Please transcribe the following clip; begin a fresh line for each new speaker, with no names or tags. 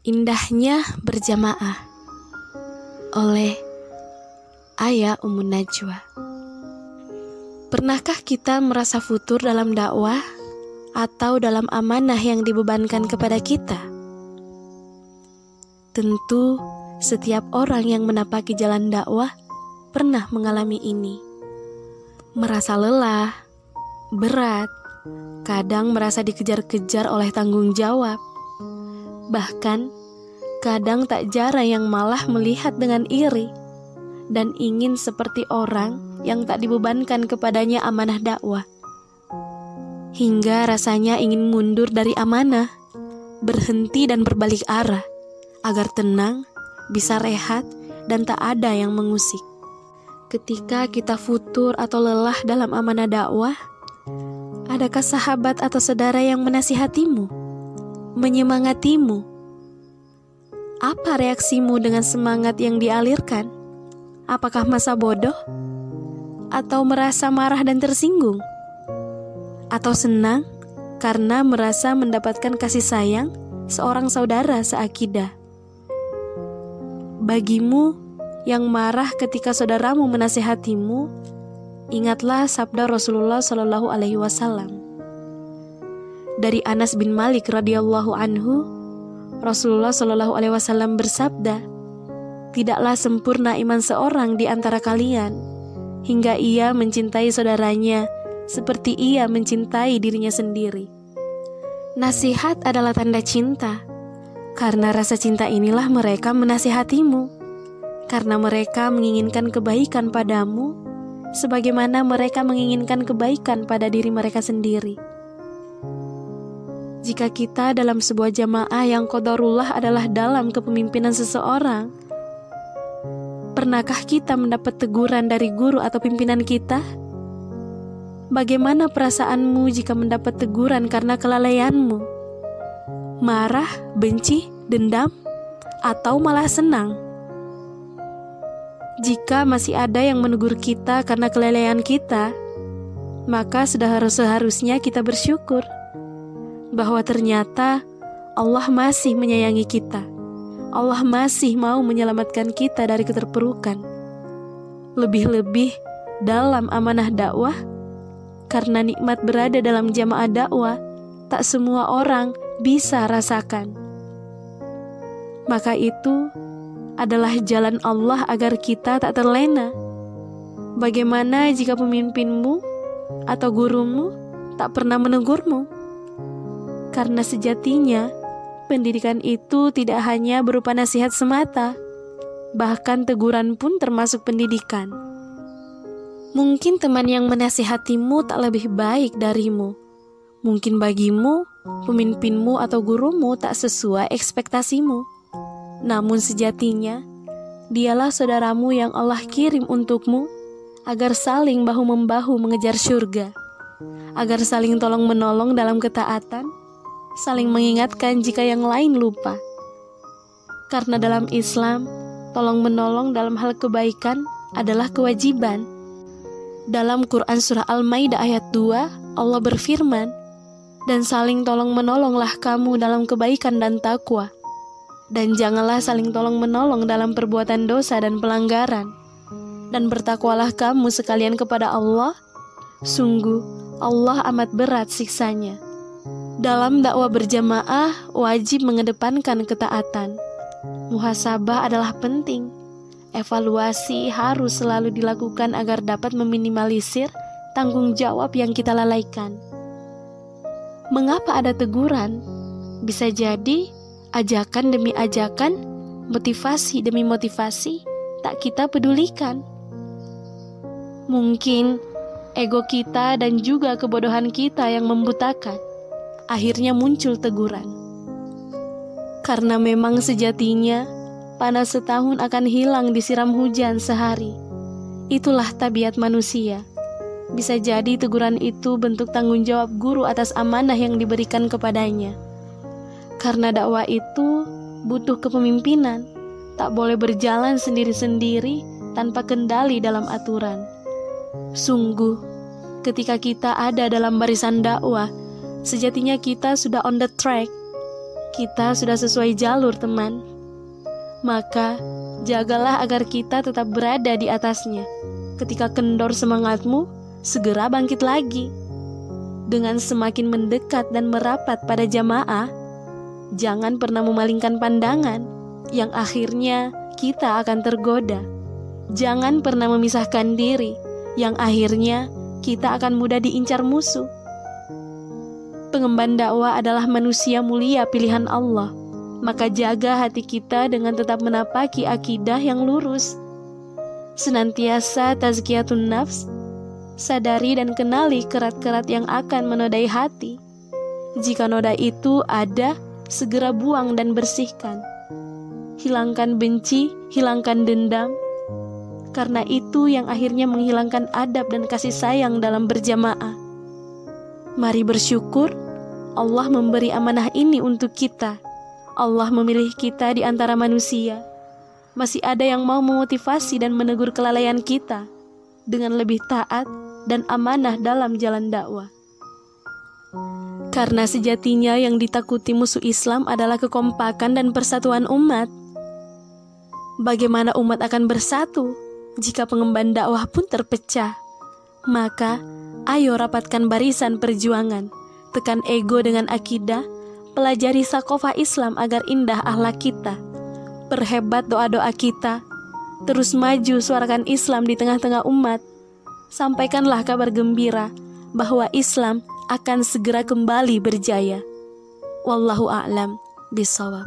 Indahnya berjamaah oleh Ayah Umun Najwa. Pernahkah kita merasa futur dalam dakwah atau dalam amanah yang dibebankan kepada kita? Tentu, setiap orang yang menapaki jalan dakwah pernah mengalami ini. Merasa lelah, berat, kadang merasa dikejar-kejar oleh tanggung jawab Bahkan, kadang tak jarang yang malah melihat dengan iri dan ingin seperti orang yang tak dibebankan kepadanya amanah dakwah. Hingga rasanya ingin mundur dari amanah, berhenti dan berbalik arah, agar tenang, bisa rehat, dan tak ada yang mengusik. Ketika kita futur atau lelah dalam amanah dakwah, adakah sahabat atau saudara yang menasihatimu? Menyemangatimu. Apa reaksimu dengan semangat yang dialirkan? Apakah masa bodoh? Atau merasa marah dan tersinggung? Atau senang karena merasa mendapatkan kasih sayang seorang saudara seakidah? Bagimu yang marah ketika saudaramu menasehatimu, ingatlah sabda Rasulullah Shallallahu Alaihi Wasallam dari Anas bin Malik radhiyallahu anhu, Rasulullah shallallahu alaihi wasallam bersabda, "Tidaklah sempurna iman seorang di antara kalian hingga ia mencintai saudaranya seperti ia mencintai dirinya sendiri." Nasihat adalah tanda cinta. Karena rasa cinta inilah mereka menasihatimu. Karena mereka menginginkan kebaikan padamu sebagaimana mereka menginginkan kebaikan pada diri mereka sendiri jika kita dalam sebuah jamaah yang kodarullah adalah dalam kepemimpinan seseorang, pernahkah kita mendapat teguran dari guru atau pimpinan kita? Bagaimana perasaanmu jika mendapat teguran karena kelalaianmu? Marah, benci, dendam, atau malah senang? Jika masih ada yang menegur kita karena kelalaian kita, maka sudah harus seharusnya kita bersyukur bahwa ternyata Allah masih menyayangi kita. Allah masih mau menyelamatkan kita dari keterpurukan. Lebih-lebih dalam amanah dakwah, karena nikmat berada dalam jamaah dakwah, tak semua orang bisa rasakan. Maka itu adalah jalan Allah agar kita tak terlena. Bagaimana jika pemimpinmu atau gurumu tak pernah menegurmu? Karena sejatinya pendidikan itu tidak hanya berupa nasihat semata, bahkan teguran pun termasuk pendidikan. Mungkin teman yang menasihatimu tak lebih baik darimu. Mungkin bagimu, pemimpinmu atau gurumu tak sesuai ekspektasimu. Namun sejatinya, dialah saudaramu yang Allah kirim untukmu agar saling bahu-membahu mengejar surga, agar saling tolong-menolong dalam ketaatan, saling mengingatkan jika yang lain lupa. Karena dalam Islam, tolong-menolong dalam hal kebaikan adalah kewajiban. Dalam Quran Surah Al-Maidah ayat 2, Allah berfirman, Dan saling tolong-menolonglah kamu dalam kebaikan dan takwa. Dan janganlah saling tolong-menolong dalam perbuatan dosa dan pelanggaran. Dan bertakwalah kamu sekalian kepada Allah. Sungguh, Allah amat berat siksanya. Dalam dakwah berjamaah, wajib mengedepankan ketaatan. Muhasabah adalah penting. Evaluasi harus selalu dilakukan agar dapat meminimalisir tanggung jawab yang kita lalaikan. Mengapa ada teguran? Bisa jadi ajakan demi ajakan, motivasi demi motivasi, tak kita pedulikan. Mungkin ego kita dan juga kebodohan kita yang membutakan akhirnya muncul teguran. Karena memang sejatinya panas setahun akan hilang disiram hujan sehari. Itulah tabiat manusia. Bisa jadi teguran itu bentuk tanggung jawab guru atas amanah yang diberikan kepadanya. Karena dakwah itu butuh kepemimpinan, tak boleh berjalan sendiri-sendiri tanpa kendali dalam aturan. Sungguh, ketika kita ada dalam barisan dakwah, Sejatinya kita sudah on the track. kita sudah sesuai jalur, teman. Maka, jagalah agar kita tetap berada di atasnya. Ketika kendor semangatmu, segera bangkit lagi. Dengan semakin mendekat dan merapat pada jamaah, jangan pernah memalingkan pandangan, yang akhirnya kita akan tergoda. Jangan pernah memisahkan diri, yang akhirnya kita akan mudah diincar musuh. Pengemban dakwah adalah manusia mulia pilihan Allah, maka jaga hati kita dengan tetap menapaki akidah yang lurus. Senantiasa tazkiyatun nafs, sadari dan kenali kerat-kerat yang akan menodai hati. Jika noda itu ada, segera buang dan bersihkan. Hilangkan benci, hilangkan dendam, karena itu yang akhirnya menghilangkan adab dan kasih sayang dalam berjamaah. Mari bersyukur Allah memberi amanah ini untuk kita. Allah memilih kita di antara manusia. Masih ada yang mau memotivasi dan menegur kelalaian kita dengan lebih taat dan amanah dalam jalan dakwah. Karena sejatinya yang ditakuti musuh Islam adalah kekompakan dan persatuan umat. Bagaimana umat akan bersatu jika pengemban dakwah pun terpecah? Maka, ayo rapatkan barisan perjuangan tekan ego dengan akidah, pelajari sakofa Islam agar indah ahlak kita, perhebat doa-doa kita, terus maju suarakan Islam di tengah-tengah umat, sampaikanlah kabar gembira bahwa Islam akan segera kembali berjaya. Wallahu a'lam bisawab.